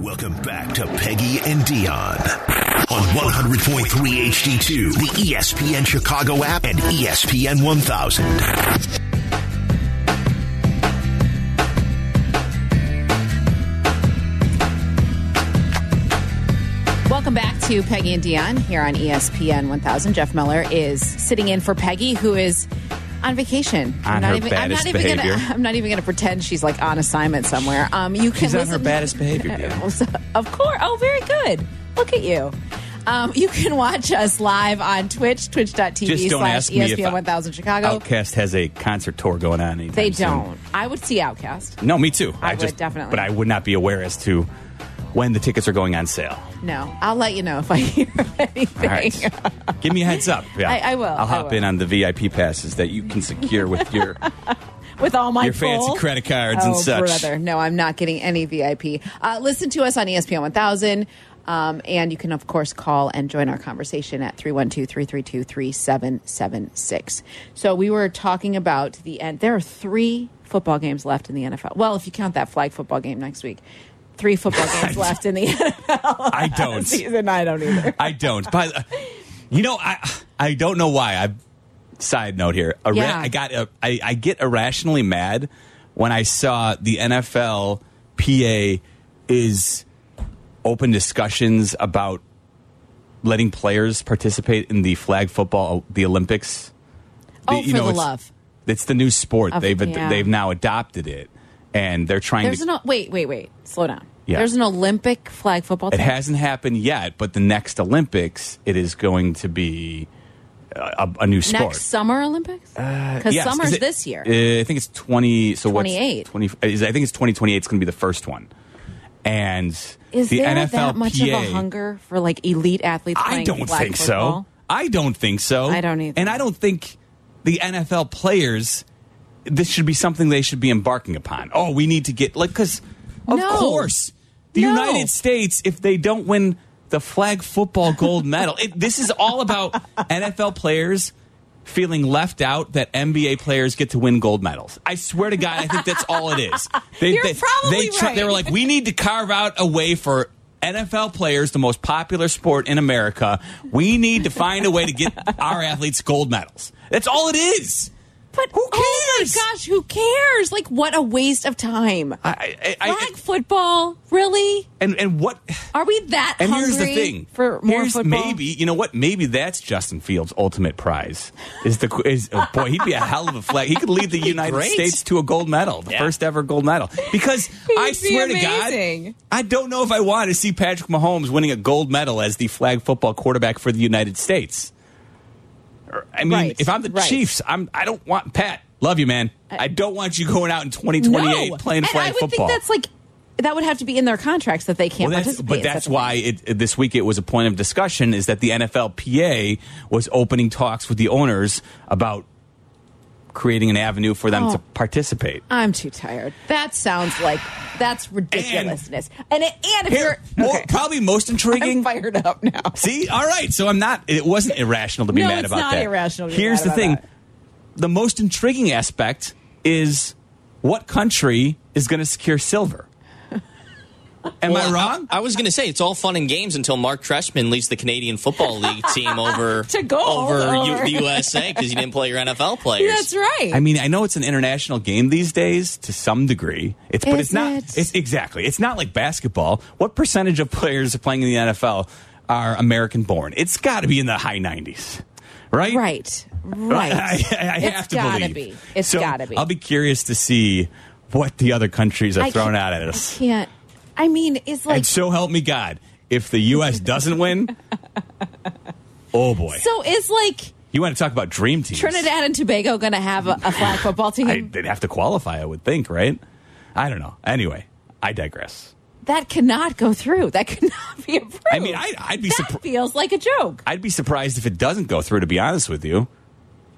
Welcome back to Peggy and Dion on 100.3 HD2, the ESPN Chicago app, and ESPN 1000. Welcome back to Peggy and Dion here on ESPN 1000. Jeff Meller is sitting in for Peggy, who is on vacation. On I'm not her even, I'm not baddest even behavior. Gonna, I'm not even going to pretend she's like on assignment somewhere. Um, you can She's on her baddest behavior, of course. Oh, very good. Look at you. Um, you can watch us live on Twitch, twitch.tv slash ask me if ESPN I- 1000 Chicago. OutKast has a concert tour going on. They don't. I would see OutKast. No, me too. I would, just definitely. but I would not be aware as to when the tickets are going on sale. No, I'll let you know if I hear anything. Right, give me a heads up. Yeah, I- I will, I'll hop will. in on the VIP passes that you can secure with your with all my Your fancy credit cards oh, and such. brother, no, I'm not getting any VIP. Uh, listen to us on ESPN 1000. Um, and you can, of course, call and join our conversation at 312 332 3776. So, we were talking about the end. There are three football games left in the NFL. Well, if you count that flag football game next week, three football games left in the NFL I don't. season. I don't either. I don't. But uh, you know, I I don't know why. I side note here. Ira- Yeah. I got a, I, I get irrationally mad when I saw the NFL PA is open discussions about letting players participate in the flag football, the Olympics. Oh, for the it's, love. It's the new sport. Of- they've yeah. they've now adopted it, and they're trying There's to. no, wait, wait, wait. Slow down. Yeah. There's an Olympic flag football It team. hasn't happened yet, but the next Olympics, it is going to be a, a new sport. Next summer Olympics? Because Yes, summer's it- this year. uh, I think it's twenty. So what's 28. Twenty. is- I think it's twenty twenty eight. It's going to be the first one, and Is the there NFL that much of a hunger for like elite athletes? I don't think football? so. I don't think so. I don't either. And I don't think the NFL players. This should be something they should be embarking upon. Oh, we need to get like because of No. course the No. United States if they don't win the flag football gold medal, it, this is all about NFL players feeling left out that NBA players get to win gold medals. I swear to God, I think that's all it is. They, You're they, probably they, tr- they were like, we need to carve out a way for NFL players, the most popular sport in America. We need to find a way to get our athletes gold medals. That's all it is. But Who cares? oh my gosh, who cares? Like, what a waste of time. I, I, I, Flag football, really? and and what? Are we that And here's the thing. for more here's football? maybe you know what? Maybe that's Justin Fields' ultimate prize. Is the is oh boy? He'd be a hell of a flag. He could lead the United great. States to a gold medal, the Yeah. first ever gold medal. Because I be swear amazing. to God, I don't know if I want to see Patrick Mahomes winning a gold medal as the flag football quarterback for the United States. Er, I mean, Right, if I'm the right. Chiefs, I'm. I don't want Pat. Love you, man. I don't want you going out in 2028 no. playing and flag I would football. think that's like that would have to be in their contracts that they can't Well, participate. but that's why it, this week it was a point of discussion is that the NFLPA was opening talks with the owners about creating an avenue for them Oh. to participate. I'm too tired. That sounds like that's ridiculousness. And it, and if Here, you're more, okay. probably most I'm intriguing. fired up now. See, all right. So I'm not. It wasn't irrational to be No, mad it's about not that. irrational to be Here's the thing: that. the most intriguing aspect is what country is going to secure silver. Am I wrong? I, was going to say it's all fun and games until Marc Trestman leads the Canadian Football League team over To gold, over over. U, the USA because you didn't play your NFL players. That's right. I mean, I know it's an international game these days to some degree. It's but Is it's not. it? It's exactly. It's not like basketball. What percentage of players playing in the NFL are American born? It's got to be in the high nineties, right? right. Right. I, I, I have to gotta believe. be. It's so gotta be. I'll be curious to see what the other countries are I throwing out at us. Can't. I mean, it's like and so help me God, if the U.S. doesn't win, oh boy, so. it's like you want to talk about dream teams? Trinidad and Tobago going to have a, a flag football team? I, they'd have to qualify, I would think, right? I don't know. Anyway, I digress. that cannot go through. That cannot be approved. I mean, I- I'd be that surpri- feels like a joke. I'd be surprised if it doesn't go through. To be honest with you,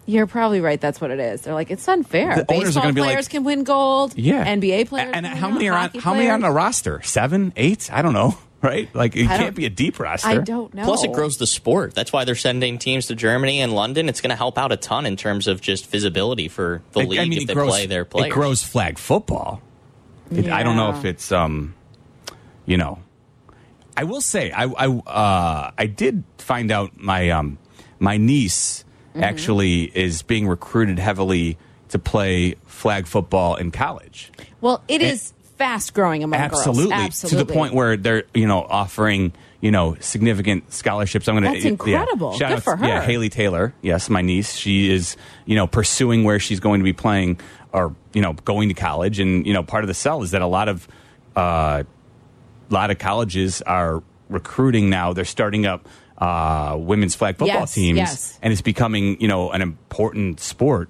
You're probably right. That's what it is. They're like, it's unfair. The owners are Baseball gonna be like- players can win gold. yeah. NBA players. And can how win many are on? How many on players. a roster? Seven, eight? I don't know. Right? Like it I can't don't- be a deep roster. I don't know. Plus, it grows the sport. That's why they're sending teams to Germany and London. It's going to help out a ton in terms of just visibility for the It- league I mean, if it they grows, play their players. It grows flag football. It, I don't know Yeah. if it's um, you know, I will say, I I, uh, I did find out my um, my niece Mm-hmm. actually is being recruited heavily to play flag football in college. Well, it is fast growing among Absolutely, girls. Absolutely. to the point where they're you know offering you know significant scholarships. I'm going to That's incredible. Shout Good out, for her. Yeah, Haley Taylor. Yes, my niece. She is you know pursuing where she's going to be playing or you know going to college, and you know part of the sell is that a lot of uh, a lot of colleges are recruiting now. They're starting up uh, women's flag football Yes, teams, yes. and it's becoming you know an important sport.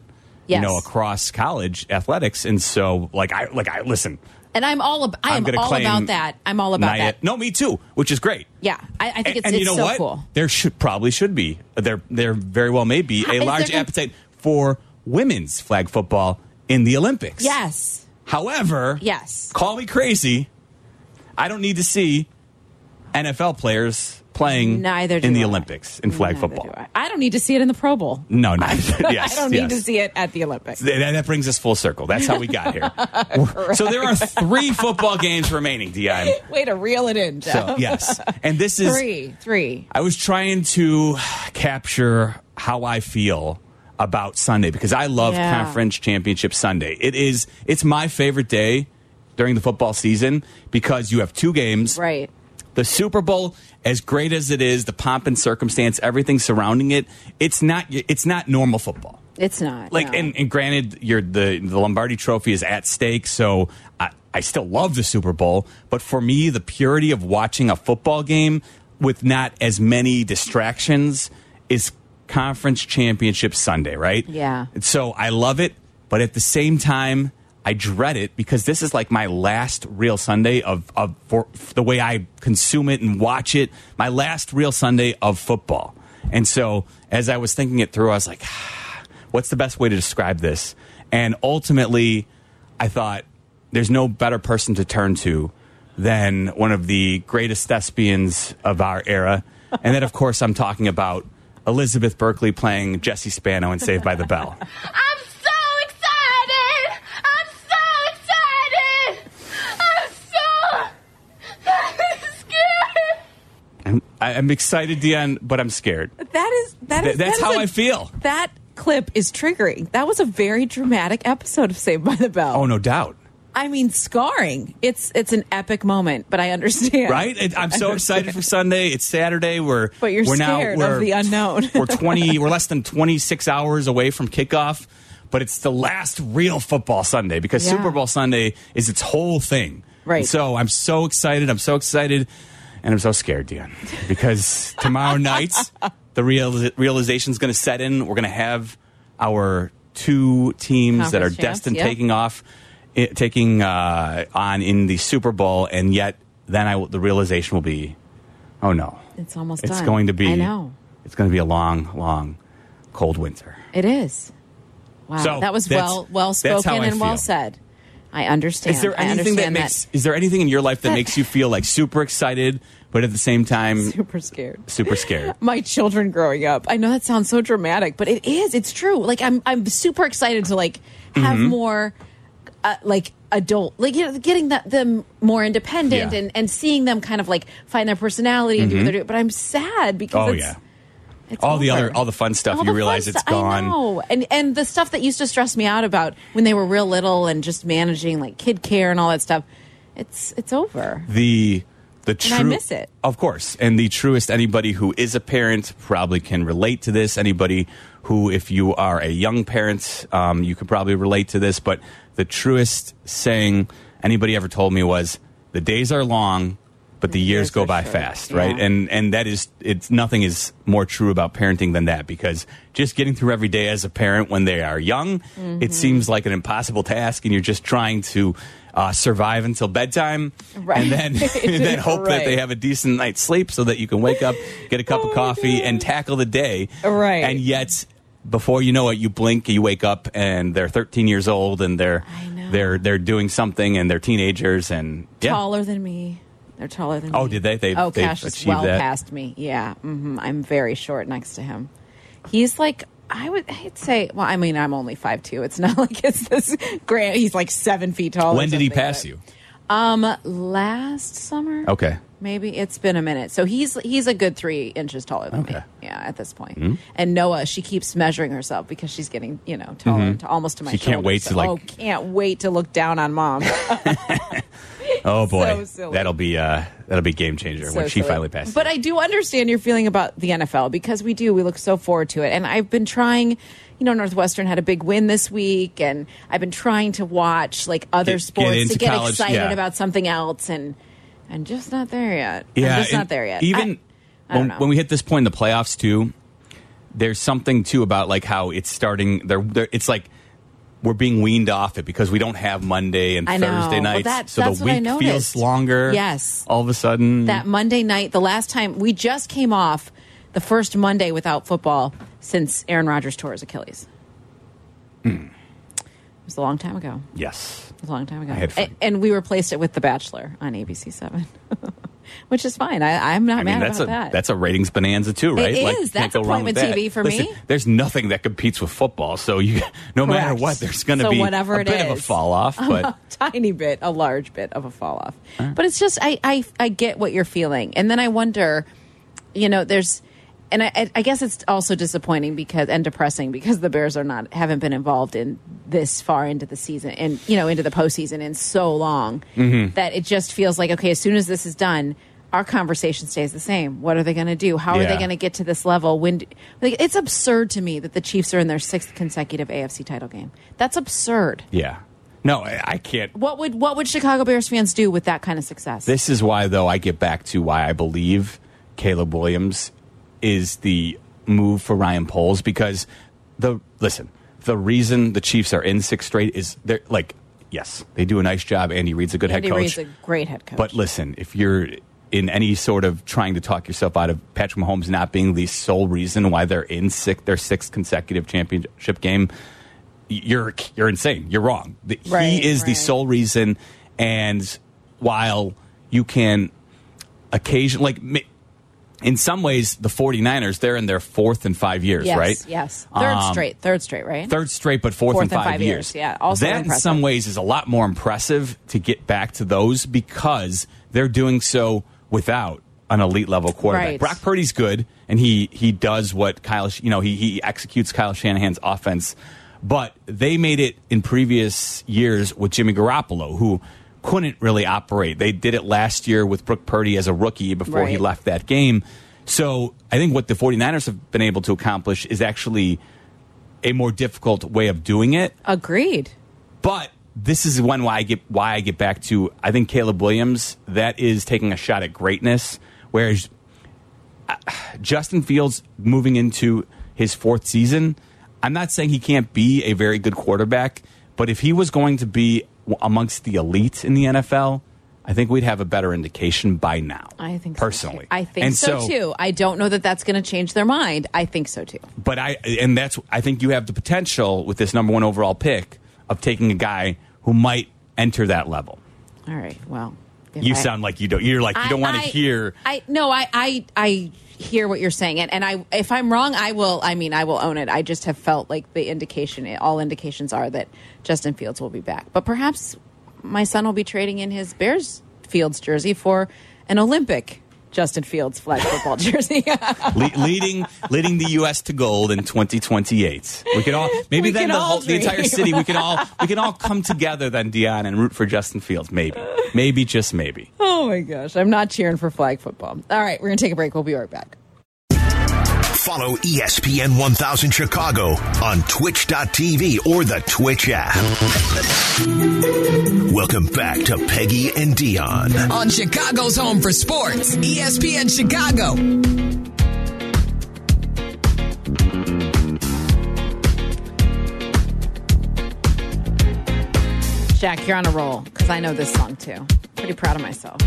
You know, across college athletics, and so like I like I listen. and I'm all ab- I I'm gonna all claim about that. I'm all about Nia- that. No, me too. Which is great. Yeah, I, I think it's, and it's you know so what? cool. There should probably should be. There there very well may be a there large gonna- appetite for women's flag football in the Olympics. Yes, However, Yes. Call me crazy. I don't need to see NFL players playing neither in the I. Olympics in flag Neither football. do I. I don't need to see it in the Pro Bowl. No, no. yes, I don't yes. need to see it at the Olympics. Th- That, that brings us full circle. That's how we got here. so there are three football games remaining, Dion. Way to reel it in, Jeff. So yes, and this is three, three. I was trying to capture how I feel about Sunday because I love Yeah. Conference Championship Sunday. It is it's my favorite day during the football season because you have two games. Right. The Super Bowl, as great as it is, the pomp and circumstance, everything surrounding it, it's not it's not normal football. It's not Like no. and, and granted, you're the the Lombardi Trophy is at stake, so I, I still love the Super Bowl. But for me, the purity of watching a football game with not as many distractions is Conference Championship Sunday, right? Yeah. So I love it, but at the same time, I dread it because this is like my last real Sunday of of for, the way I consume it and watch it. My last real Sunday of football, and so as I was thinking it through, I was like what's the best way to describe this? And ultimately, I thought there's no better person to turn to than one of the greatest thespians of our era. And then, of course, I'm talking about Elizabeth Berkley playing Jesse Spano in Saved by the Bell. I'm so excited! I'm so excited! I'm so scared! I'm, I'm excited, Dion, but I'm scared. that is that Th- that's that is how a- I feel. That clip is triggering. That was a very dramatic episode of Saved by the Bell. Oh, no doubt. I mean, scarring. It's it's an epic moment, but I understand. Right? It, I'm so excited for Sunday. It's Saturday. We're But you're we're now scared of we're, the unknown. we're 20. We're less than 26 hours away from kickoff, but it's the last real football Sunday because Yeah. Super Bowl Sunday is its whole thing. Right. And so I'm so excited. I'm so excited, and I'm so scared, Dion, because tomorrow night the real realization is going to set in. We're going to have our two teams that are Conference champs, destined yep. taking off, i taking uh, on in the Super Bowl, and yet then I will- the realization will be, oh no, It's almost it's done. going to be. I know. It's going to be a long, long, cold winter. It is. Wow. So, that was well well spoken and well said. I understand. Is there anything that makes? Is there anything in your life that makes you feel like super excited, but at the same time super scared. super scared? my children growing up. I know that sounds so dramatic, but it is. It's true. Like I'm, I'm super excited to like have Mm-hmm. more, uh, like adult, like you know, getting that, them more independent Yeah. Mm-hmm. and and seeing them kind of like find their personality and do what they're doing. But I'm sad because Oh it's, yeah, it's all the other all the fun stuff All you realize it's gone. I know, and and the stuff that used to stress me out about when they were real little and just managing like kid care and all that stuff. It's it's over. The the true I miss it. of course, and the truest anybody who is a parent probably can relate to this. Anybody who, if you are a young parent, um, you could probably relate to this. But the truest saying anybody ever told me was, "The days are long." But the years years go by fast, right? Yeah. And and that is it's nothing is more true about parenting than that because just getting through every day as a parent when they are young, Mm-hmm. it seems like an impossible task, and you're just trying to uh, survive until bedtime, Right. and then and then hope that they have a decent night's sleep so that you can wake up, get a cup Oh of coffee, God. and tackle the day. Right. And yet, before you know it, you blink, you wake up, and they're 13 years old, and they're I they're they're doing something, and they're teenagers, and yeah. taller than me. They're taller than me. Oh, did they? They've- oh, they've Cash is well that? past me. Yeah, hmm I'm very short next to him. He's like I would I'd say. Well, I mean, I'm only five two. It's not like it's this grand. He's like seven feet tall. When did he pass but- you? Um, last summer. Okay. maybe it's been a minute. So he's he's a good three inches taller than me. Yeah, at this point. And Noah, she keeps measuring herself because she's getting you know taller, to almost to my. She can't shoulder. wait to, like- Oh, can't wait to look down on mom. Oh boy, So that'll be uh, that'll be game changer So when she silly. finally passes. But I do understand your feeling about the NFL because we do. We look so forward to it. And I've been trying, you know, Northwestern had a big win this week, and I've been trying to watch like other Get- get sports into to get college, excited yeah. about something else, and and just not there yet. yeah, I'm just not there yet. Even I, I when, when we hit this point in the playoffs too, there's something too about like how it's starting. They're it's like we're being weaned off it because we don't have Monday and. Thursday Well, nights, that- so the week feels longer. Yes. all of a sudden that Monday night, the last time we just came off the first Monday without football since Aaron Rodgers tore his Achilles. Hmm. It was a long time ago. Yes, It was a long time ago. I had fun. A- and we replaced it with The Bachelor on ABC Seven, which is fine. I, I'm not I mean mad that's a about that. that's a ratings bonanza too, right? It Like, is. That's go wrong with appointment that. TV for Listen, me. There's nothing that competes with football, so you no matter what, there's going to So be whatever a it bit of a fall off. But a tiny bit, a large bit of a fall off. But it's just I, I I get what you're feeling, and then I wonder, you know, there's, and I I guess it's also disappointing because and depressing because the Bears are not haven't been involved in this far into the season and you know into the postseason in so long Mm-hmm. that it just feels like okay, as soon as this is done. Our conversation stays the same. What are they going to do? How are they going to get to this level? When do- like, it's absurd to me that the Chiefs are in their sixth consecutive AFC title game. That's absurd. yeah, no, I, I can't. What would what would Chicago Bears fans do with that kind of success? This is why, though, I get back to why I believe Caleb Williams is the move for Ryan Poles because the listen, the reason the Chiefs are in six straight is they're like, yes, they do a nice job. Andy Reid's a good Andy head coach, Reid's a great head coach. but listen, if you're in any sort of trying to talk yourself out of Patrick Mahomes not being the sole reason why they're in six, their sixth consecutive championship game, you're you're insane. You're wrong. The- Right, he is the sole reason. And while you can occasionally, like, in some ways, the 49ers, they're in their fourth and five years, yes, right? Yes, third Um, straight, third straight, right? Third straight, but fourth, Fourth and and five, five years. years, yeah, also that in some ways is a lot more impressive to get back to those because they're doing so without an elite level quarterback. Right. Brock Purdy's good, and he he does what Kyle, you know, he he executes Kyle Shanahan's offense. But they made it in previous years with Jimmy Garoppolo, who couldn't really operate. They did it last year with Brock Purdy as a rookie before he left that game. So I think what the 49ers have been able to accomplish is actually a more difficult way of doing it. Agreed. But this is when why I get why I get back to I think Caleb Williams that is taking a shot at greatness, whereas uh, Justin Fields moving into his fourth season. I'm not saying he can't be a very good quarterback, but if he was going to be amongst the elite in the NFL, I think we'd have a better indication by now. I think personally, So too. I think And so, too. I don't know that that's going to change their mind. I think so too. but I and that's I think you have the potential with this number one overall pick of taking a guy who might enter that level. All right. Well, You I- sound like you don't. You're like you don't want to hear. I no, I, I I hear what you're saying, and and I if I'm wrong, I will. I mean, I will own it. I just have felt like the indication, all indications are that Justin Fields will be back, but perhaps my son will be trading in his Bears Fields jersey for an Olympic Justin Fields flag football jersey. Le- leading leading the U.S. to gold in 2028. We could all maybe We then the whole the entire city. We can all we can all come together then, Dion, and root for Justin Fields. Maybe, maybe just maybe. oh my gosh, I'm not cheering for flag football. All right, we're gonna take a break. We'll be right back. Follow E ESPN 1000 Chicago on twitch.tv or the Twitch app. Welcome back to Peggy and Dion. on Chicago's home for sports, ESPN Chicago. Jack, you're on a roll because I know this song too. Pretty proud of myself.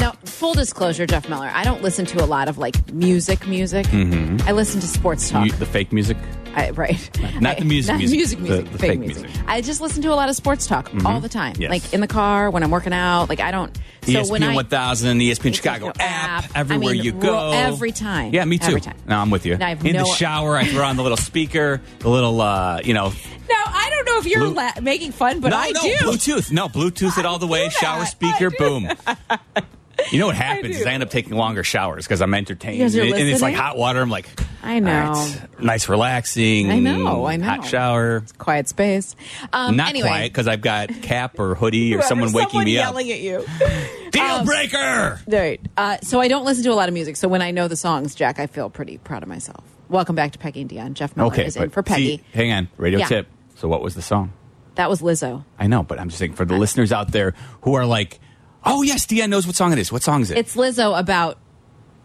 Now, full disclosure, Jeff Meller, I don't listen to a lot of like music, music. Mm-hmm. I listen to sports talk. You- the fake music. I, right. Not the I- music not music, music, music, the fake, fake music. music. I just listen to a lot of sports talk all the time, Yes. like in the car when I'm working out. Like I don't. So ESPN when I 1000, the ESPN Chicago ESPN app, app. everywhere I mean, you go. every time. Yeah, me too. Every time. No, I'm with you. In no- the shower, I throw on the little speaker, the little, uh, you know. Now I don't know if you're Blue- la- making fun, but no, I no, do. Bluetooth. No, Bluetooth it all the way. Shower speaker, boom. You know what happens is I end up taking longer showers because I'm entertained, and, and it's like hot water. I'm like, I know. right, nice, relaxing. I know, I know. Hot shower. Quiet space. Um, Not anyway, quiet because I've got cap or hoodie or someone waking someone me up. yelling at you. Deal breaker. Right. Uh, so I don't listen to a lot of music. So when I know the songs, Jack, I feel pretty proud of myself. Welcome back to Peggy and Dion. Jeff Meller Okay, is in for Peggy. see, hang on. Radio Yeah. tip. So what was the song? That was Lizzo. I know, but I'm just saying for the listeners out there who are like, "Oh yes, Dion knows what song it is." What song is it? It's Lizzo about.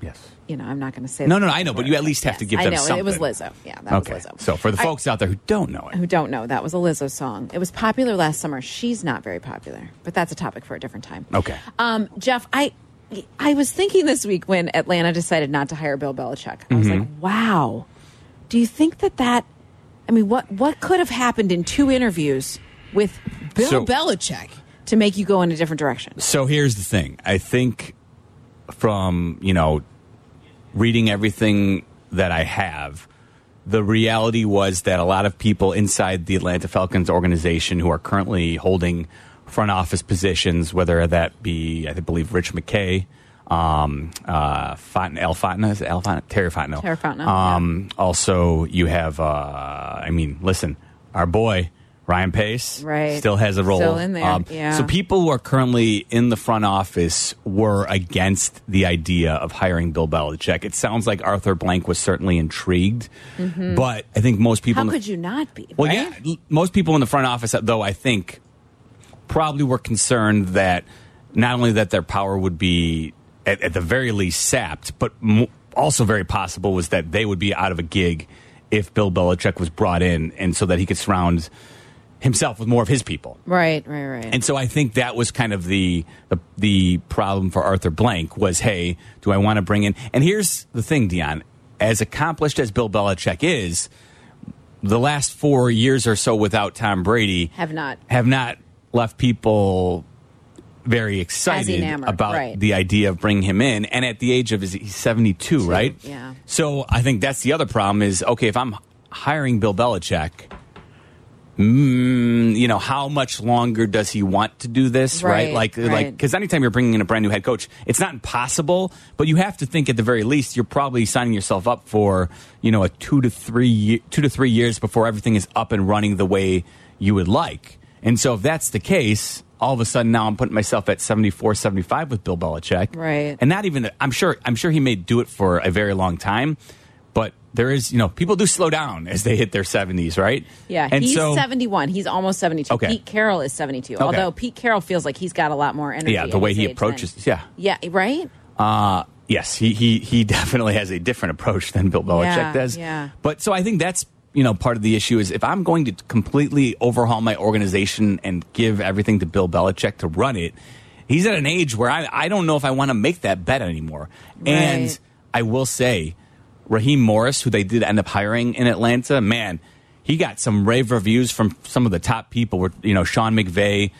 yes. You know, I'm not going to say. No, no, no, I know, but you at least have to give them I know it was. Lizzo. Yeah, that okay. was Lizzo. So for the I- folks out there who don't know it, who don't know, that was a Lizzo song. It was popular last summer. She's not very popular, but that's a topic for a different time. Okay. Um, Jeff, I I was thinking this week when Atlanta decided not to hire Bill Belichick. I was Mm-hmm. like, wow. Do you think that that? I mean, what what could have happened in two interviews with Bill So- Belichick to make you go in a different direction? So here's the thing. I think from, you know, reading everything that I have, the reality was that a lot of people inside the Atlanta Falcons organization who are currently holding front office positions, whether that be, I believe, Rich McKay, um, uh, Fonten, Al Fontenot, is it Al Fontenot? Terry Fontenot. Terry Fontenot, Um, Also, you have, uh, I mean, listen, our boy, Ryan Pace, Right. still has a role. Still in there, Um, yeah. So people who are currently in the front office were against the idea of hiring Bill Belichick. It sounds like Arthur Blank was certainly intrigued, but I think most people. Mm-hmm. How the, could you not be? Well, right? yeah, most people in the front office, though, I think probably were concerned that not only that their power would be at, at the very least sapped, but m- also very possible was that they would be out of a gig if Bill Belichick was brought in, and so that he could surround himself with more of his people. Right, right, right. And so I think that was kind of the, the the problem for Arthur Blank was, hey, do I want to bring in? And here's the thing, Dion, as accomplished as Bill Belichick is, the last four years or so without Tom Brady Have not. have not left people very excited about right. the idea of bringing him in. And at the age of is he's seventy two, right? yeah. So I think that's the other problem is okay if I'm hiring Bill Belichick. Mm, you know how much longer does he want to do this right, Right, like like because anytime you're bringing in a brand new head coach it's not impossible but you have to think at the very least you're probably signing yourself up for you know a two to three two to three years before everything is up and running the way you would like. And so if that's the case all of a sudden now i'm putting myself at 74 75 with bill belichick. Right. and not even i'm sure i'm sure he may do it for a very long time there is you know people do slow down as they hit their 70s right Yeah, and he's so 71. He's almost 72. Okay. Pete Carroll is 72. Although Pete Carroll feels like he's got a lot more energy. Yeah, the way he approaches- than- yeah. Yeah, right? Uh, yes, he, he he definitely has a different approach than Bill Belichick Yeah, does. yeah. But so I think that's you know part of the issue is if I'm going to completely overhaul my organization and give everything to Bill Belichick to run it, he's at an age where I I don't know if I want to make that bet anymore. And I will say, Raheem Morris, who they did end up hiring in Atlanta, man, he got some rave reviews from some of the top people. Were you know Sean McVay.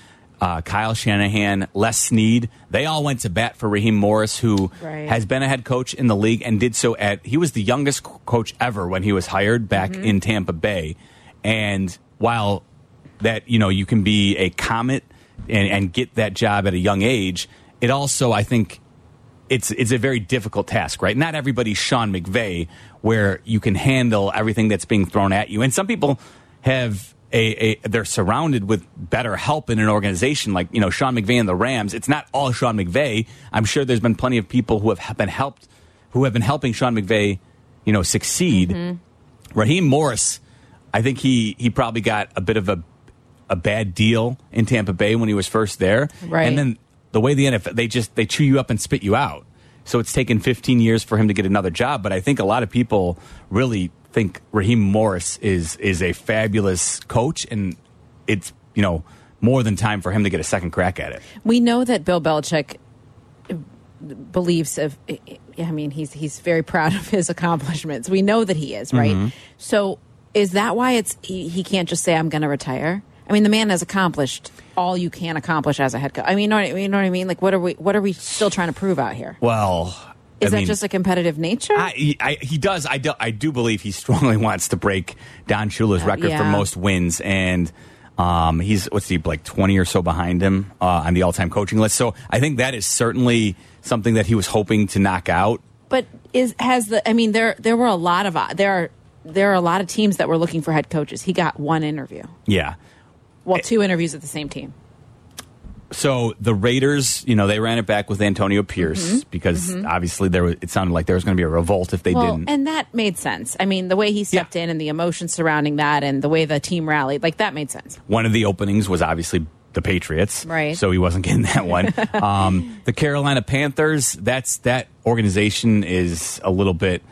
Uh, Kyle Shanahan, Les Snead, they all went to bat for Raheem Morris, who Right. has been a head coach in the league and did so at he was the youngest coach ever when he was hired back Mm-hmm. in Tampa Bay. And while that you know you can be a comet and, and get that job at a young age, it also I think it's it's a very difficult task, right? Not everybody's Sean McVay, where you can handle everything that's being thrown at you, and some people have. A, a, they're surrounded with better help in an organization like you know Sean McVay and the Rams. It's not all Sean McVay. I'm sure there's been plenty of people who have been helped, who have been helping Sean McVay, you know, succeed. Mm-hmm. Raheem Morris, I think he he probably got a bit of a a bad deal in Tampa Bay when he was first there, Right. and then the way the NFL they just they chew you up and spit you out. So it's taken 15 years for him to get another job, but I think a lot of people really think Raheem Morris is is a fabulous coach, and it's you know more than time for him to get a second crack at it. We know that Bill Belichick believes of I mean he's he's very proud of his accomplishments. We know that he is, right? Mm-hmm. So is that why it's he, he can't just say I'm going to retire? I mean the man has accomplished all you can accomplish as a head coach. I mean you know, what, you know what I mean? Like what are we what are we still trying to prove out here? Well, Is I that mean, just a competitive nature? I, I, he does. I do, I do believe he strongly wants to break Don Shula's record for most wins, and um, he's what's he like twenty or so behind him uh, on the all-time coaching list. So I think that is certainly something that he was hoping to knock out. But is has the? I mean, there there were a lot of there are there are a lot of teams that were looking for head coaches. He got one interview. Yeah. Well, two interviews at the same team. So the Raiders, you know, they ran it back with Antonio Pierce Mm-hmm. because obviously there was, it sounded like there was going to be a revolt if they Well, didn't. and that made sense. I mean, the way he stepped Yeah. in and the emotion surrounding that, and the way the team rallied, like that made sense. One of the openings was obviously the Patriots, Right. So he wasn't getting that one. um, the Carolina Panthers, that's that organization is a little bit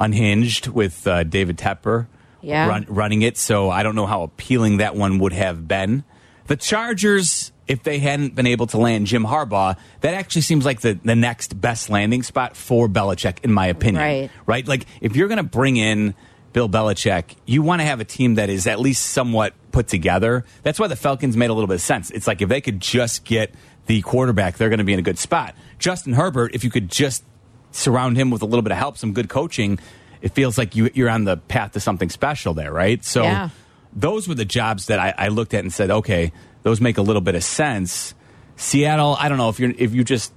unhinged with uh, David Tepper Yeah. run, running it. So I don't know how appealing that one would have been. The Chargers, if they hadn't been able to land Jim Harbaugh, that actually seems like the, the next best landing spot for Belichick, in my opinion. Right. Right? Like, if you're going to bring in Bill Belichick, you want to have a team that is at least somewhat put together. That's why the Falcons made a little bit of sense. It's like if they could just get the quarterback, they're going to be in a good spot. Justin Herbert, if you could just surround him with a little bit of help, some good coaching, it feels like you, you're on the path to something special there, right? So Yeah. those were the jobs that I, I looked at and said, okay, those make a little bit of sense. Seattle, I don't know if you're if you just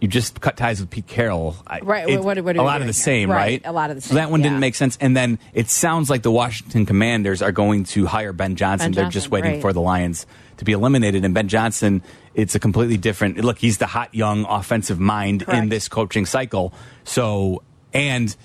you just cut ties with Pete Carroll, Right, it- what- what a lot of the here? same, Right, right? a lot of the So that same, one didn't make sense. And then it sounds like the Washington Commanders are going to hire Ben Johnson. Ben They're just waiting right. for the Lions to be eliminated. And Ben Johnson, it's a completely different look. He's the hot young offensive mind in this coaching cycle. So and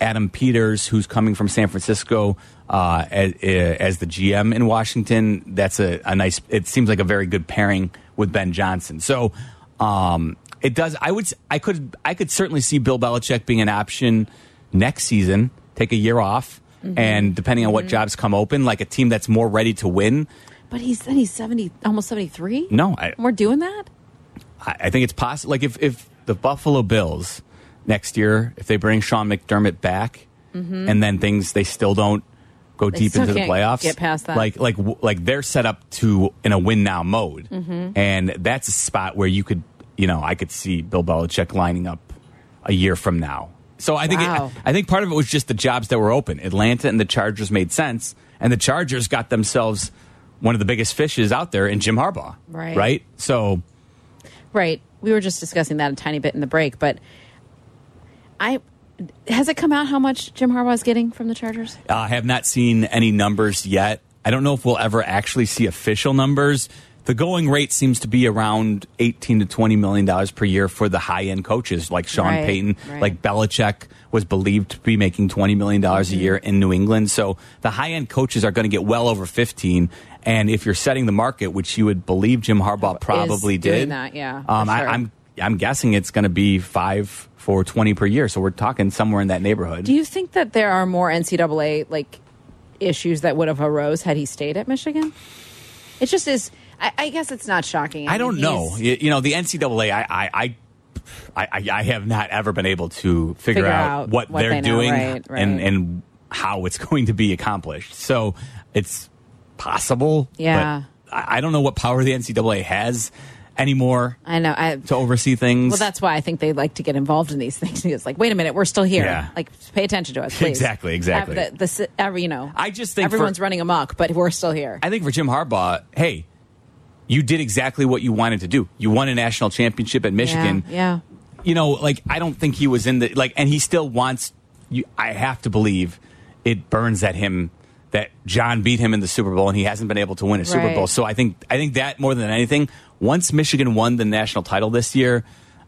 Adam Peters, who's coming from San Francisco uh, as, as the GM in Washington. That's a, a nice. It seems like a very good pairing with Ben Johnson. So um, it does. I would. I could. I could certainly see Bill Belichick being an option next season. Take a year off, and depending on what jobs come open, like a team that's more ready to win. But he's then he's seventy, almost seventy three. No, I, we're doing that. I I think it's possible. Like if if the Buffalo Bills next year, if they bring Sean McDermott back, and then things they still don't go deep Mm-hmm. still into the playoffs, get past that. Like like like they're set up to in a win now mode, Mm-hmm. and that's a spot where you could you know I could see Bill Belichick lining up a year from now. So I think Wow. it, I think part of it was just the jobs that were open. Atlanta and the Chargers made sense, and the Chargers got themselves one of the biggest fishes out there in Jim Harbaugh. Right. Right. So Right. We were just discussing that a tiny bit in the break, but I has it come out how much Jim Harbaugh is getting from the Chargers? I uh, have not seen any numbers yet. I don't know if we'll ever actually see official numbers. The going rate seems to be around 18 to 20 million dollars per year for the high end coaches like Sean Right, Payton, right. like Belichick was believed to be making 20 million dollars Mm-hmm. a year in New England. So the high end coaches are going to get well over 15 and if you're setting the market, which you would believe Jim Harbaugh probably did, that, yeah, um, for I, sure. I'm guessing it's going to be five for 20 per year. So we're talking somewhere in that neighborhood. Do you think that there are more NCAA like issues that would have arose had he stayed at Michigan? It just is. I, I guess it's not shocking. I don't mean, know. You, you know, the NCAA, I, I, I, I, I have not ever been able to figure, Figure out, out what, what they're they doing right, right. and and how it's going to be accomplished. So it's possible. Yeah. But I, I don't know what power the NCAA has anymore I know. I to oversee things. well, that's why I think they like to get involved in these things. It's like, wait a minute, we're still here. Yeah. Like, pay attention to us, please. Exactly, exactly. The, the, every, you know, I just think everyone's for- running amok, but we're still here. I think for Jim Harbaugh, hey, you did exactly what you wanted to do. You won a national championship at Michigan. Yeah. yeah. you know, like I don't think he was in the like, and he still wants. You, I have to believe it burns at him that John beat him in the Super Bowl and he hasn't been able to win a Super Right. Bowl. So I think I think that more than anything, once Michigan won the national title this year.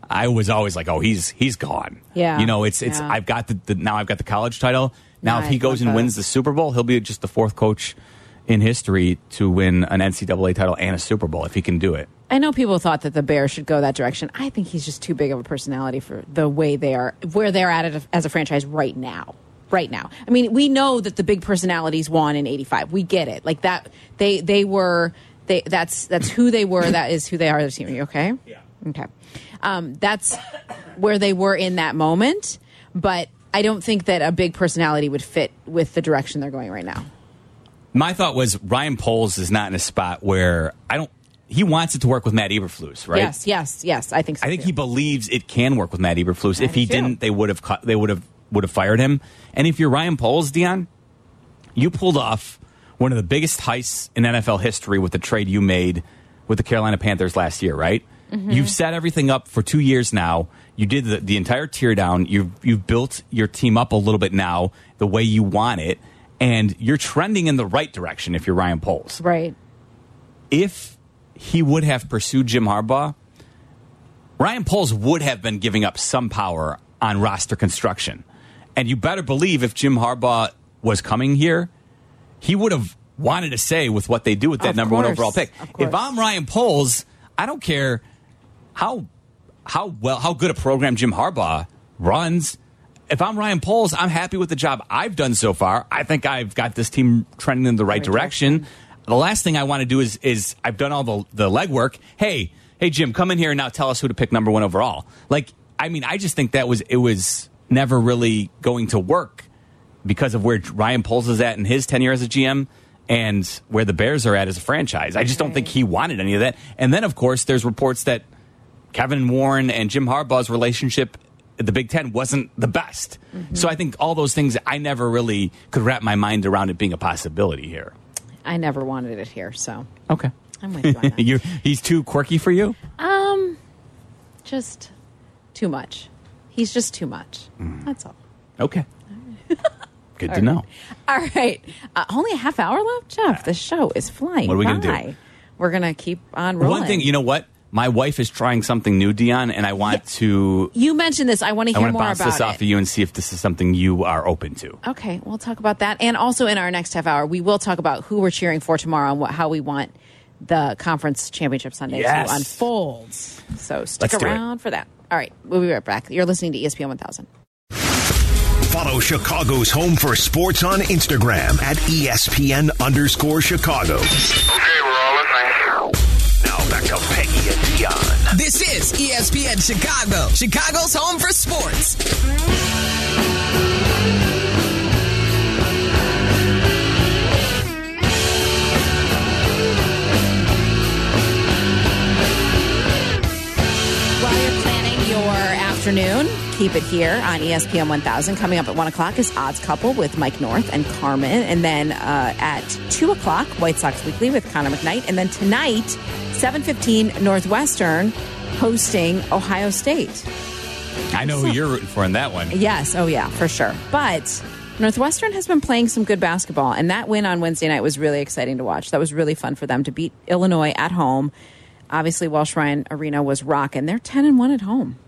I was always like, oh, he's he's gone. Yeah. you know, it's it's. Yeah. I've got the, the now I've got the college title. Now, Yeah, if he goes and wins the Super Bowl, he'll be just the fourth coach in history to win an NCAA title and a Super Bowl if he can do it. I know people thought that the Bears should go that direction. I think he's just too big of a personality for the way they are, where they're at it as a franchise right now. Right now, I mean, we know that the big personalities won in '85. We get it. Like that, they they were they. That's that's who they were. That is who they are. This team. Okay? Yeah. Okay. Um, that's where they were in that moment. But I don't think that a big personality would fit with the direction they're going right now. My thought was Ryan Poles is not in a spot where I don't. He wants it to work with Matt Eberflus, right? Yes, yes, yes. I think so. I think too. he believes it can work with Matt Eberflus. If he too. didn't, they would have cut, they would have would have fired him. And if you're Ryan Poles, Dion, you pulled off one of the biggest heists in NFL history with the trade you made with the Carolina Panthers last year, right? Mm-hmm. You've set everything up for two years now. You did the, the entire tear down. You've you've built your team up a little bit now the way you want it, and you're trending in the right direction. If you're Ryan Poles, Right. if he would have pursued Jim Harbaugh, Ryan Poles would have been giving up some power on roster construction. And you better believe if Jim Harbaugh was coming here, he would have wanted to say with what they do with that Of number one overall pick. If. I'm Ryan Poles, I don't care how how well how good a program Jim Harbaugh runs. If I'm Ryan Poles, I'm happy with the job I've done so far. I think I've got this team trending in the right Right direction. The last thing I want to do is is I've done all the the legwork. Hey, hey Jim, come in here and now tell us who to pick number one overall. Like, I mean, I just think that was it was never really going to work because of where Ryan Poles is at in his tenure as a GM and where the Bears are at as a franchise. I just don't think he wanted any of that. And then, of course, there's reports that Kevin Warren and Jim Harbaugh's relationship at the Big Ten wasn't the best. So I think all those things, I never really could wrap my mind around it being a possibility here. I never wanted it here, so Okay. I'm with you on that. he's too quirky for you? um, just too much. He's just too much. Mm. That's all. Okay. Good to know. All right. Uh, only a half hour left, Jeff. The show is flying What are we gonna by. do? We're gonna keep on rolling. One thing, you know what? My wife is trying something new, Dion, and I want to You mentioned this. I want to I hear want to more bounce about this it. off of you and see if this is something you are open to. Okay, we'll talk about that. And also in our next half hour, we will talk about who we're cheering for tomorrow and what, how we want the conference championship Sunday Yes. to unfold. So stick Let's do it. around for that. All right, we'll be right back. You're listening to ESPN 1000. Follow Chicago's Home for Sports on Instagram at E ESPN underscore Chicago. Okay, we're all listening. Now back to Peggy and Dion. This is ESPN Chicago, Chicago's home for sports. Afternoon, keep it here on ESPN 1000. Coming up at 1 o'clock is Odds Couple with Mike North and Carmen. And then uh, at 2 o'clock, White Sox Weekly with Connor McKnight. And then tonight, 7.15, Northwestern hosting Ohio State. I know who you're rooting for in that one. Yes, oh yeah, for sure. But Northwestern has been playing some good basketball, and that win on Wednesday night was really exciting to watch. That was really fun for them to beat Illinois at home. Obviously, Welsh Ryan Arena was rocking. They're ten and one at home.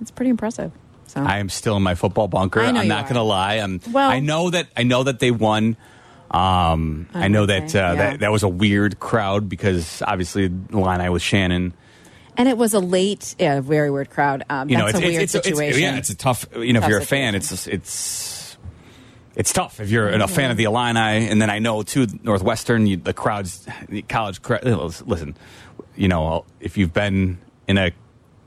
It's pretty impressive. So I am still in my football bunker. I I'm not going to lie. I'm. Well- I know that. I know that they won. Um, I know that Wednesday, uh, yeah. that that was a weird crowd because obviously the line I was Shannon. and it was a late, yeah, very weird crowd. Um, You know, that's it's, a weird it's, it's, situation. Yeah, it's a tough. You know, Tough if you're a fan, it's it's it's tough. If you're a fan of the Illini, and then I know too Northwestern, you, the crowds, the college crowd. Listen, you know, if you've been in a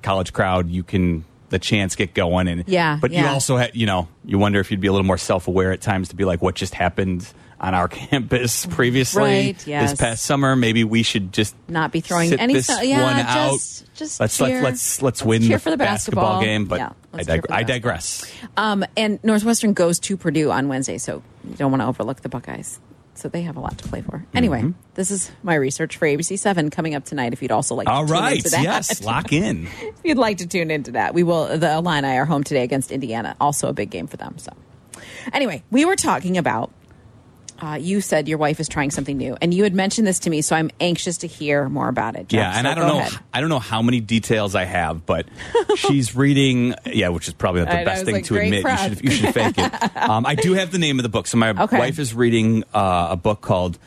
college crowd, you can the chants get going, and Yeah, But you also, ha- you know, you wonder if you'd be a little more self aware at times to be like, what just happened on our campus previously Right, yes. this past summer? Maybe we should just Not be throwing any this yeah, one just- out. just let's cheer. let's let's let's Let's win cheer the for the basketball. game. But Yeah, I, dig- I digress. Um, and Northwestern goes to Purdue on Wednesday, so you don't want to overlook the Buckeyes. So they have a lot to play for. Anyway, Mm-hmm. this is my research for ABC Seven coming up tonight. If you'd also like, All to tune into that. yes, lock in. if you'd like to tune into that, we will. The Illini are home today against Indiana, also a big game for them. So, anyway, we were talking about. Uh, you said your wife is trying something new, and you had mentioned this to me, so I'm anxious to hear more about it. Jeff. Yeah, and So I don't know. ahead. I don't know how many details I have, but she's reading. Yeah, which is probably not the I- best thing like, to admit. You should, you should fake it. Um, I do have the name of the book. So my Okay. wife is reading uh, a book called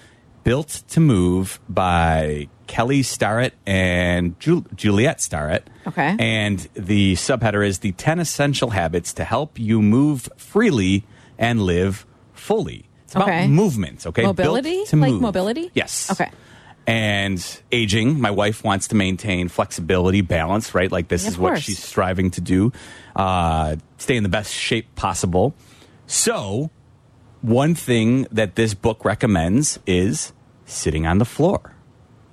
"Built to Move" by Kelly Starrett and Ju- Juliet Starrett. Okay. and the subheader is the ten essential habits to help you move freely and live fully. It's about Okay. movement. Okay, Built Mobility? to Like move. mobility? Yes. Okay. And aging, my wife wants to maintain flexibility, balance, right? Like this Yeah, is what course. she's striving to do. Uh, stay in the best shape possible. So, one thing that this book recommends is sitting on the floor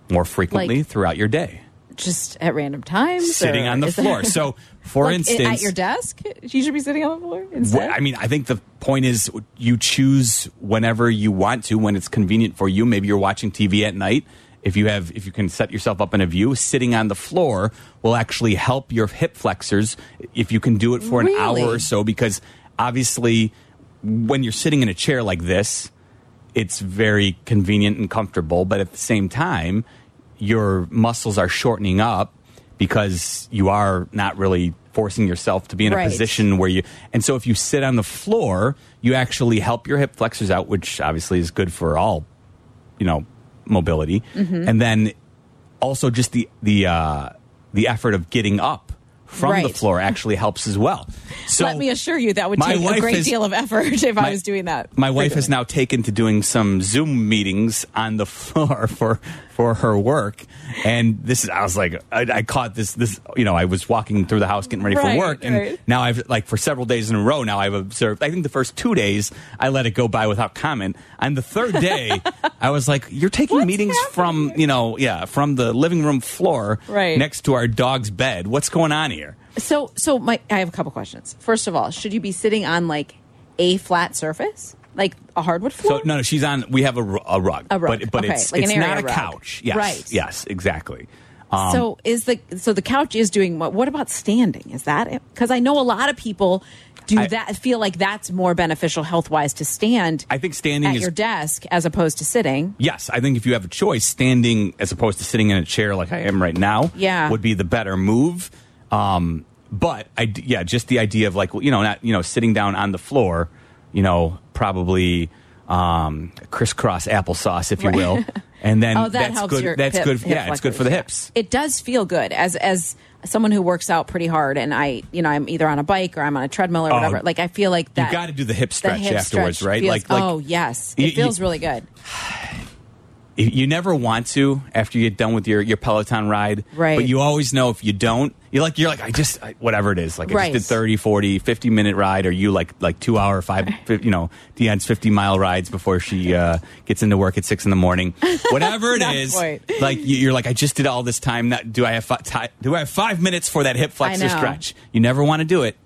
more frequently Like- throughout your day. Just at random times, Sitting on the floor. So, for Like, instance, at your desk, you should be sitting on the floor instead. I mean, I think the point is you choose whenever you want to, when it's convenient for you. Maybe you're watching TV at night. If you have if you can set yourself up in a view, sitting on the floor will actually help your hip flexors if you can do it for an hour or so. Because obviously when you're sitting in a chair like this, it's very convenient and comfortable, but at the same time, your muscles are shortening up because you are not really forcing yourself to be in a Right. position where you and so if you sit on the floor, you actually help your hip flexors out, which obviously is good for all, you know, mobility. Mm-hmm. And then also just the the uh the effort of getting up from the floor actually helps as well. So Let me assure you that would take a great deal of effort if I was doing that. My wife has now taken to doing some Zoom meetings on the floor for for her work, and this is I was like I, I caught this this you know I was walking through the house getting ready Right, for work, and right. now I've like for several days in a row now I've observed. I think the first two days I let it go by without comment. On the third day, I was like, "You're taking What's meetings from you know yeah from the living room floor Right. next to our dog's bed. What's going on here?" So, so my, I have a couple questions. First of all, should you be sitting on like a flat surface, like a hardwood floor? So no, no, she's on. We have a, a rug, A rug, but but okay, it's like it's not a rug. couch. Yes, Right. yes, exactly. Um, so is the so the couch is doing what? What about standing? Is that it? Because I know a lot of people do I- that. Feel like that's more beneficial health wise to stand I think standing at is your desk as opposed to sitting. yes. I think if you have a choice, standing as opposed to sitting in a chair like I am right now, Yeah. would be the better move. Um, but I yeah, just the idea of like you know not you know sitting down on the floor, you know probably um, crisscross applesauce if you will, and then Oh, that that's good. that's hip- good. hip yeah, it's good for the hips. It does feel good as as someone who works out pretty hard, and I, you know, I'm either on a bike or I'm on a treadmill or Oh, whatever. Like I feel like that. you got to do the hip the stretch hip afterwards, stretch right? feels- like like oh yes, it feels really good. You- never want to after you get done with your, your Peloton ride. Right. But you always know if you don't, you're like, you're like, I just, I, whatever it is. Like, I Right. just did 30, 40, 50 minute ride, or you like, like two hour, five, you know, Deanne's 50 mile rides before she uh, gets into work at six in the morning. Whatever it is. Not like, you- you're like, I just did all this time. Now, do I have, fi- do I have five minutes for that hip flexor stretch? You never want to do it,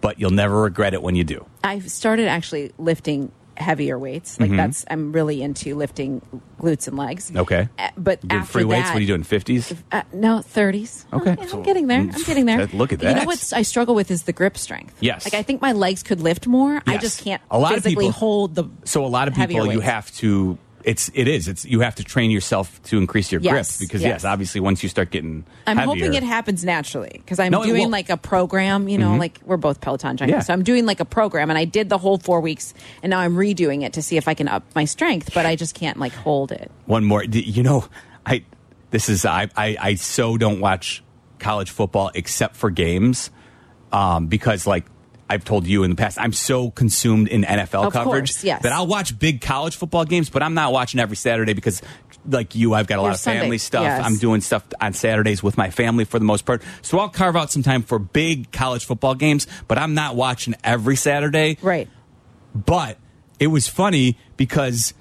but you'll never regret it when you do. I've started actually lifting heavier weights. Like that's I'm really into lifting glutes and legs. Mm-hmm. Okay. Uh, but You after free weights? that, What are you doing? 50s? Uh, no, thirties. Okay. I'm getting there. I'm getting there. Look at that. You know what I struggle with is the grip strength. Yes. Like I think my legs could lift more. I just can't A lot of physically people- hold the. So a lot of people, you weights. have to. It's it is. It's you have to train yourself to increase your Yes, grip because yes. yes. obviously once you start getting, I'm heavier, hoping it happens naturally because I'm No, doing like a program. You know, like we're both Peloton junkies, Yeah. so I'm doing like a program, and I did the whole four weeks, and now I'm redoing it to see if I can up my strength, but I just can't like hold it. One more, you know, I this is I I, I so don't watch college football except for games, um, because like. I've told you in the past, I'm so consumed in NFL Of coverage course, yes. that I'll watch big college football games, but I'm not watching every Saturday because, like you, I've got a lot Your of family Sunday, stuff. yes. I'm doing stuff on Saturdays with my family for the most part. So I'll carve out some time for big college football games, but I'm not watching every Saturday. Right. But it was funny because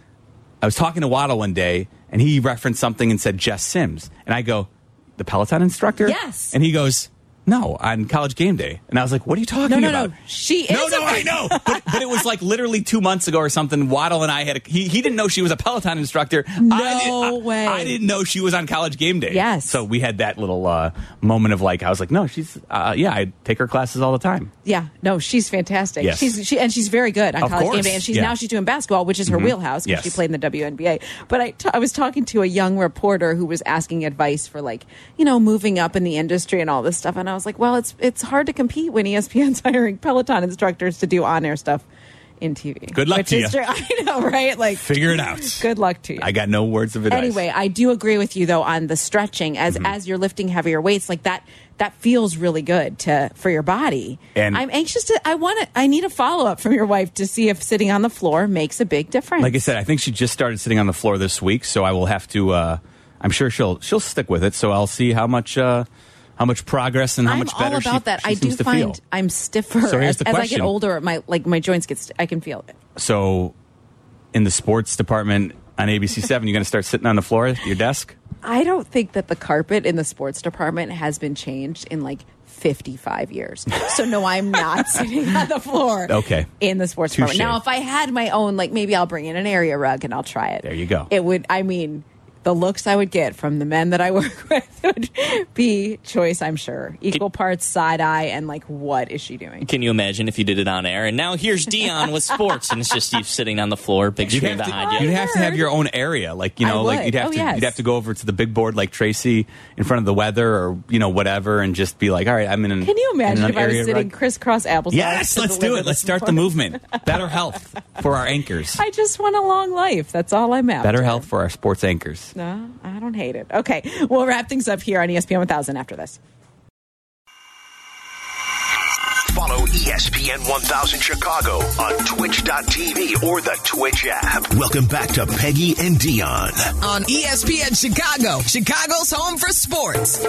I was talking to Waddle one day and he referenced something and said Jess Sims. And I go, the Peloton instructor? Yes. And he goes, no, on college game day. And I was like, what are you talking No, no, about? no. She is. No, no, I know. But, but it was like literally two months ago or something. Waddle and I had a, he, he didn't know she was a Peloton instructor. No I did- I- way. I didn't know she was on college game day. Yes. So we had that little uh, moment of like, I was like, no, she's, uh, yeah, I take her classes all the time. Yeah, no, she's fantastic. Yes. She's she and she's very good on Of college game day, and she's yeah. Mm-hmm. now she's doing basketball, which is her wheelhouse because Yes. she played in the WNBA. But I, t- I was talking to a young reporter who was asking advice for like you know moving up in the industry and all this stuff, and I was like, well, it's it's hard to compete when ESPN's hiring Peloton instructors to do on air stuff in TV. Good luck to you. true. I know, right? Like, Figure it out. good luck to you. I got no words of advice. Anyway, I do agree with you though on the stretching as Mm-hmm. as you're lifting heavier weights like that that feels really good to for your body. And- I'm anxious to I want to I need a follow up from your wife to see if sitting on the floor makes a big difference. like I said, I think she just started sitting on the floor this week, so I will have to. Uh, I'm sure she'll she'll stick with it. So I'll see how much uh, how much progress and how I'm much better all about she, that. she I do find feel. I'm stiffer So here's as, as I get older. My like my joints get I can feel it. So, in the sports department on ABC Seven, you're going to start sitting on the floor at your desk. I don't think that the carpet in the sports department has been changed in like 55 years. So no, I'm not sitting on the floor. Okay. In the sports Touche. department. Now, if I had my own, like maybe I'll bring in an area rug and I'll try it. There you go. It would. I mean, the looks I would get from the men that I work with would be choice, I'm sure. Equal parts side eye and like, what is she doing? Can you imagine if you did it on air? And now here's Dionne with sports, and it's just you sitting on the floor, big You'd screen have, behind to, you. you'd have to have your own area, like you know, like you'd have Oh, to yes. you'd have to go over to the big board like Tracy in front of the weather or you know whatever, and just be like, all right, I'm in. An, Can you imagine an if I was sitting rug." crisscross apples? Yes, let's do it. Let's this start the movement. Better health for our anchors. I just want a long life. That's all I'm after. Better health for our sports anchors. No, I don't hate it. Okay, we'll wrap things up here on ESPN 1000 after this. Follow ESPN 1000 Chicago on twitch.tv or the Twitch app. Welcome back to Peggy and Dionne. On ESPN Chicago, Chicago's home for sports.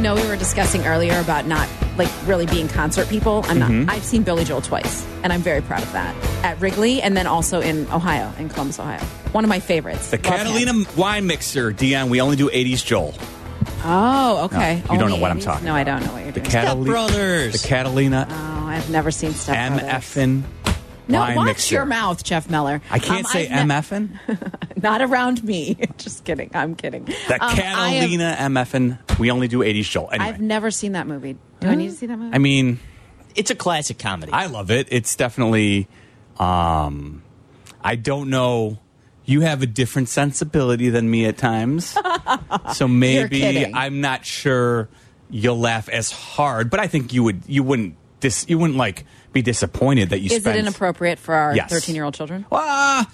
Know we were discussing earlier about not like really being concert people. I'm Mm-hmm. not. I've seen Billy Joel twice, and I'm very proud of that at Wrigley, and then also in Ohio, in Columbus, Ohio. One of my favorites. The Love him. Catalina wine mixer, Dionne. We only do 80s Joel. Oh, okay. No, you don't Only know what I'm 80s? talking No, I don't know what you're The doing. Catalina, Brothers. the Catalina oh, I've never seen Brothers. effin No, wine watch mixer. your mouth, Jeff Meller. I can't Um, say I've M ne- effin. Not around me. Just kidding. I'm kidding. The Um, I have- Catalina M effin. We only do 80s Joel. Anyway, I've never seen that movie. Do I need to see that movie? I mean, It's a classic comedy. I love it. It's definitely. Um, I don't know. You have a different sensibility than me at times, so maybe kidding. I'm not sure you'll laugh as hard. But I think you would. You wouldn't. Dis, you wouldn't like be disappointed that you Is spent. it inappropriate for our Yes. 13 year old children? Ah,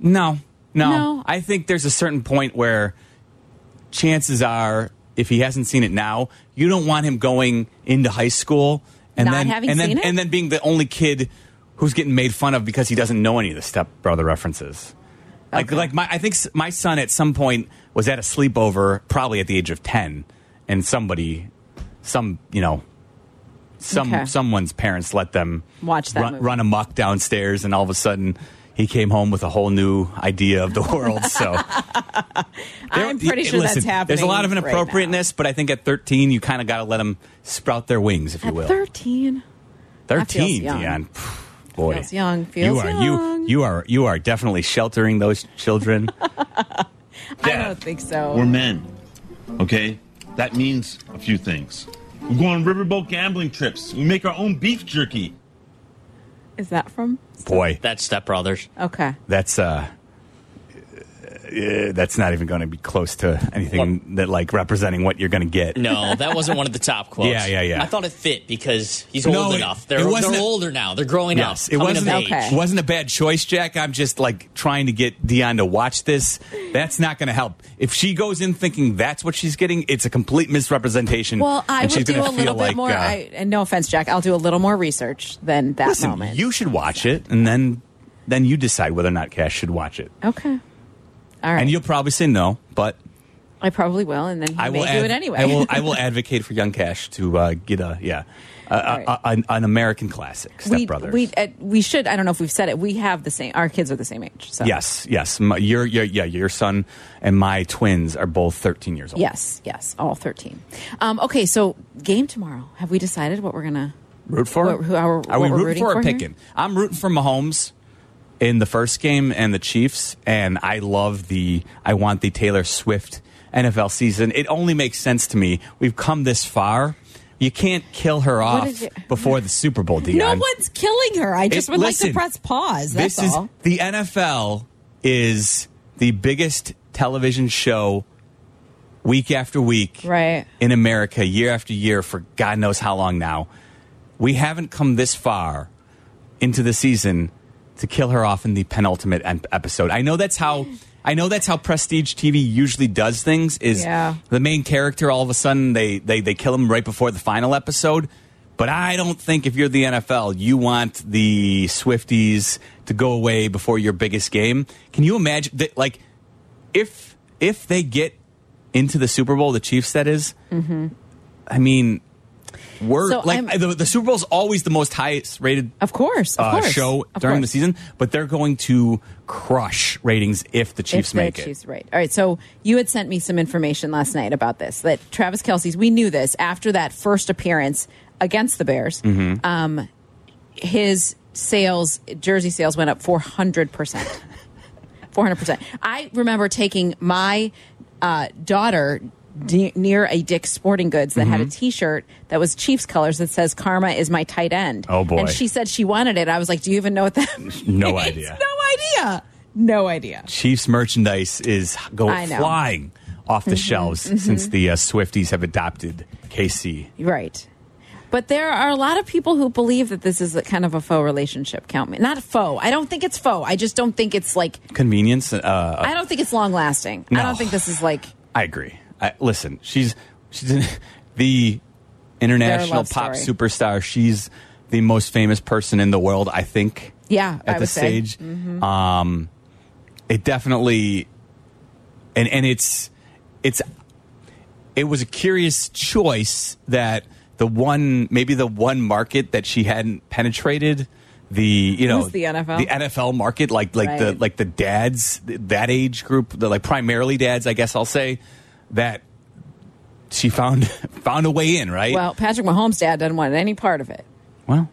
no, no, No. I think there's a certain point where chances are, if he hasn't seen it now, you don't want him going into high school and Not then having and then seen it? and then being the only kid who's getting made fun of because he doesn't know any of the step brother references. Like like my I think s- my son at some point was at a sleepover, probably at the age of ten, and somebody, some you know. Some Okay. someone's parents let them Watch that run, movie. run amok downstairs, and all of a sudden he came home with a whole new idea of the world. So I'm pretty sure that's happening. There's a lot of right inappropriateness, but I think at 13 you kind of got to let them sprout their wings, if you will. 13. 13, young. Dionne. Boy, Feels young, feels you are young. you you are you are definitely sheltering those children. I don't think so. We're men. Okay? That means a few things. We go on riverboat gambling trips. We make our own beef jerky. Is that from? Boy, That's Step Brothers. Okay. that's uh, uh, that's not even going to be close to anything that like representing what you're going to get. No, that wasn't one of the top quotes. Yeah, yeah, yeah. I thought it fit because he's No, old it- enough. They're, they're a- older now. They're growing Yes, up. it wasn't of a, age. Okay. wasn't a bad choice, Jack. I'm just like trying to get Dionne to watch this. That's not going to help. If she goes in thinking that's what she's getting, it's a complete misrepresentation. Well, I and she's would do a little bit like, more. uh, I, and no offense, Jack. I'll do a little more research than that listen, moment. you should watch it, and then then you decide whether or not Cash should watch it. okay. All right. And you'll probably say no, but I probably will, and then he I may will do it anyway. I will. I will advocate for young Cash to uh, get a yeah, a, a, right. a- an, an American classic. Step we Brothers. we uh, we should. I don't know if we've said it. We have the same. Our kids are the same age. So Yes, yes. My, your, your, yeah, your son and my twins are both 13 years old. Yes. Yes. All thirteen. Um, okay. So game tomorrow. Have we decided what we're gonna? Root for? What- who- our- are we rooting rooting for or for here? picking? I'm rooting for Mahomes in the first game and the Chiefs, and I love the. I want the Taylor Swift NFL season. It only makes sense to me. We've come this far. You can't kill her off it- before the Super Bowl, Dionne. No one's killing her. I just It- would like to press pause. That's this is all. the NFL is the biggest television show week after week Right. in America, year after year for God knows how long now. We haven't come this far into the season to kill her off in the penultimate en- episode. I know that's how I know that's how prestige TV usually does things is Yeah. the main character all of a sudden they, they they kill him right before the final episode. But I don't think if you're the NFL, you want the Swifties to go away before your biggest game. Can you imagine that like if if they get into the Super Bowl, the Chiefs that is, mm-hmm. I mean, were So like the, the Super Bowl is always the most highest rated Of course, of uh, course, show of during the season, but they're going to crush ratings if the Chiefs if the make it. Chiefs, right. All right. So you had sent me some information last night about this that Travis Kelce's, we knew this after that first appearance against the Bears. Mm-hmm. Um, his sales, jersey sales went up 400%. 400%. I remember taking my uh, daughter near a Dick's Sporting Goods that Mm-hmm. had a T-shirt that was Chiefs colors that says "Karma is my tight end." Oh, boy. And she said she wanted it. I was like, "Do you even know what that?" No means?" idea. No idea. No idea. Chiefs merchandise is going flying off the shelves since the uh, Swifties have adopted KC. Right. But there are a lot of people who believe that this is a kind of a faux relationship. Count me. Not faux. I don't think it's faux. I just don't think it's like, Convenience. Uh, I don't think it's long lasting. I don't think this is like, I agree. I, listen, she's she's in, the international pop story. superstar. She's the most famous person in the world. I think. Yeah, at I the stage. Um, it definitely, and and it's it's it was a curious choice that the one maybe the one market that she hadn't penetrated the you know the NFL? the NFL market like like the like the dads that age group the like primarily dads I guess I'll say that she found found a way in right well, Patrick Mahomes' dad doesn't want any part of it. well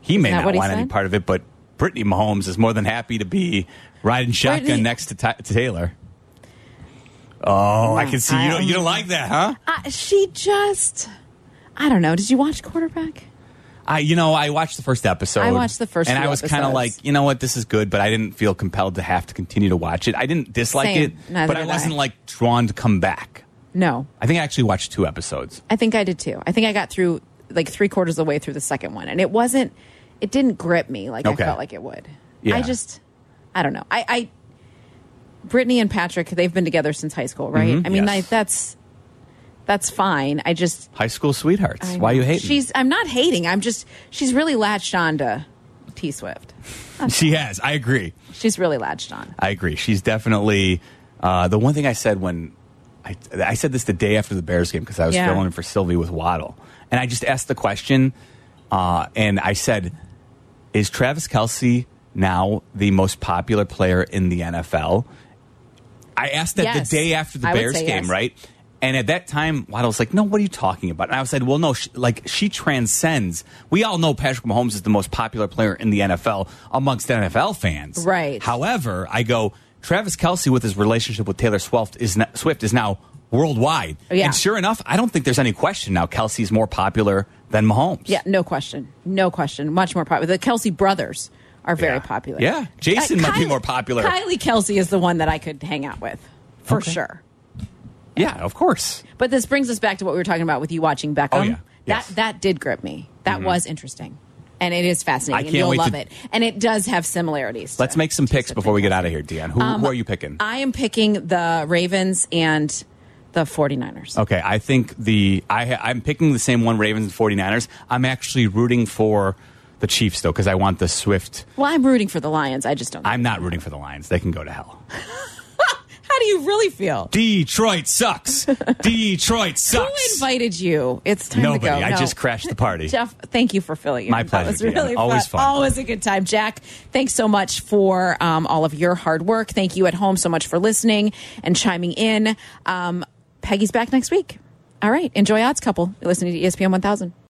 he may not want any part of it but Brittany Mahomes is more than happy to be riding shotgun Brittany- next to, to Taylor oh I can see you don't you don't like that huh Uh, she just, I don't know. Did you watch quarterback? I, you know, I watched the first episode. I watched the first and I was kind of like, you know what, this is good, but I didn't feel compelled to have to continue to watch it. I didn't dislike Same. it, Neither but I wasn't I. like drawn to come back. No, I think I actually watched two episodes. I think I did too. I think I got through like three quarters of the way through the second one, and it wasn't. It didn't grip me like Okay. I felt like it would. Yeah. I just, I don't know. I, I, Brittany and Patrick, they've been together since high school, right? Mhm, I mean, yes. like, that's that's fine. I just High school sweethearts. I Why know. you hating? She's. I'm not hating. I'm just. She's really latched on to T Swift. she has. I agree. She's really latched on. I agree. She's definitely uh, the one thing I said when I, I said this the day after the Bears game because I was Yeah. filling for Silvy with Waddle, and I just asked the question, uh, and I said, "Is Travis Kelce now the most popular player in the NFL?" I asked that Yes. the day after the I Bears game, yes. right? And at that time, Waddle's like, "No, what are you talking about?" And I said, "Well, no, she, like she transcends. We all know Patrick Mahomes is the most popular player in the NFL amongst NFL fans, Right. However, I go Travis Kelce with his relationship with Taylor Swift is n- Swift is now worldwide, Yeah. and sure enough, I don't think there's any question now. Kelce's more popular than Mahomes. Yeah, no question. No question. Much more popular. The Kelce brothers are very Yeah. popular. Yeah. Jason uh, might be more popular. Kylie Kelce is the one that I could hang out with for Okay. sure. Yeah, of course. But this brings us back to what we were talking about with you watching Beckham. Oh, yeah. Yes. That that did grip me. That was interesting. And it is fascinating. I and can't You'll wait love to- it. And it does have similarities. Let's make some picks before we get out of here, Dionne. Who, Um, who are you picking? I am picking the Ravens and the 49ers. Okay, I think the I I'm picking the same one Ravens and 49ers. I'm actually rooting for the Chiefs though cuz I want the Swift. Well, I'm rooting for the Lions. I just don't. I'm not rooting for the Lions. They can go to hell. How do you really feel? Detroit sucks. Detroit sucks. Who invited you? It's time Nobody. to go. I No. just crashed the party. Jeff, thank you for filling in. My That pleasure, was Deanna. really Always fun. Always a good time. Jack, thanks so much for um, all of your hard work. Thank you at home so much for listening and chiming in. Um, Peggy's back next week. All right. Enjoy Odds Couple. You're listening to ESPN 1000.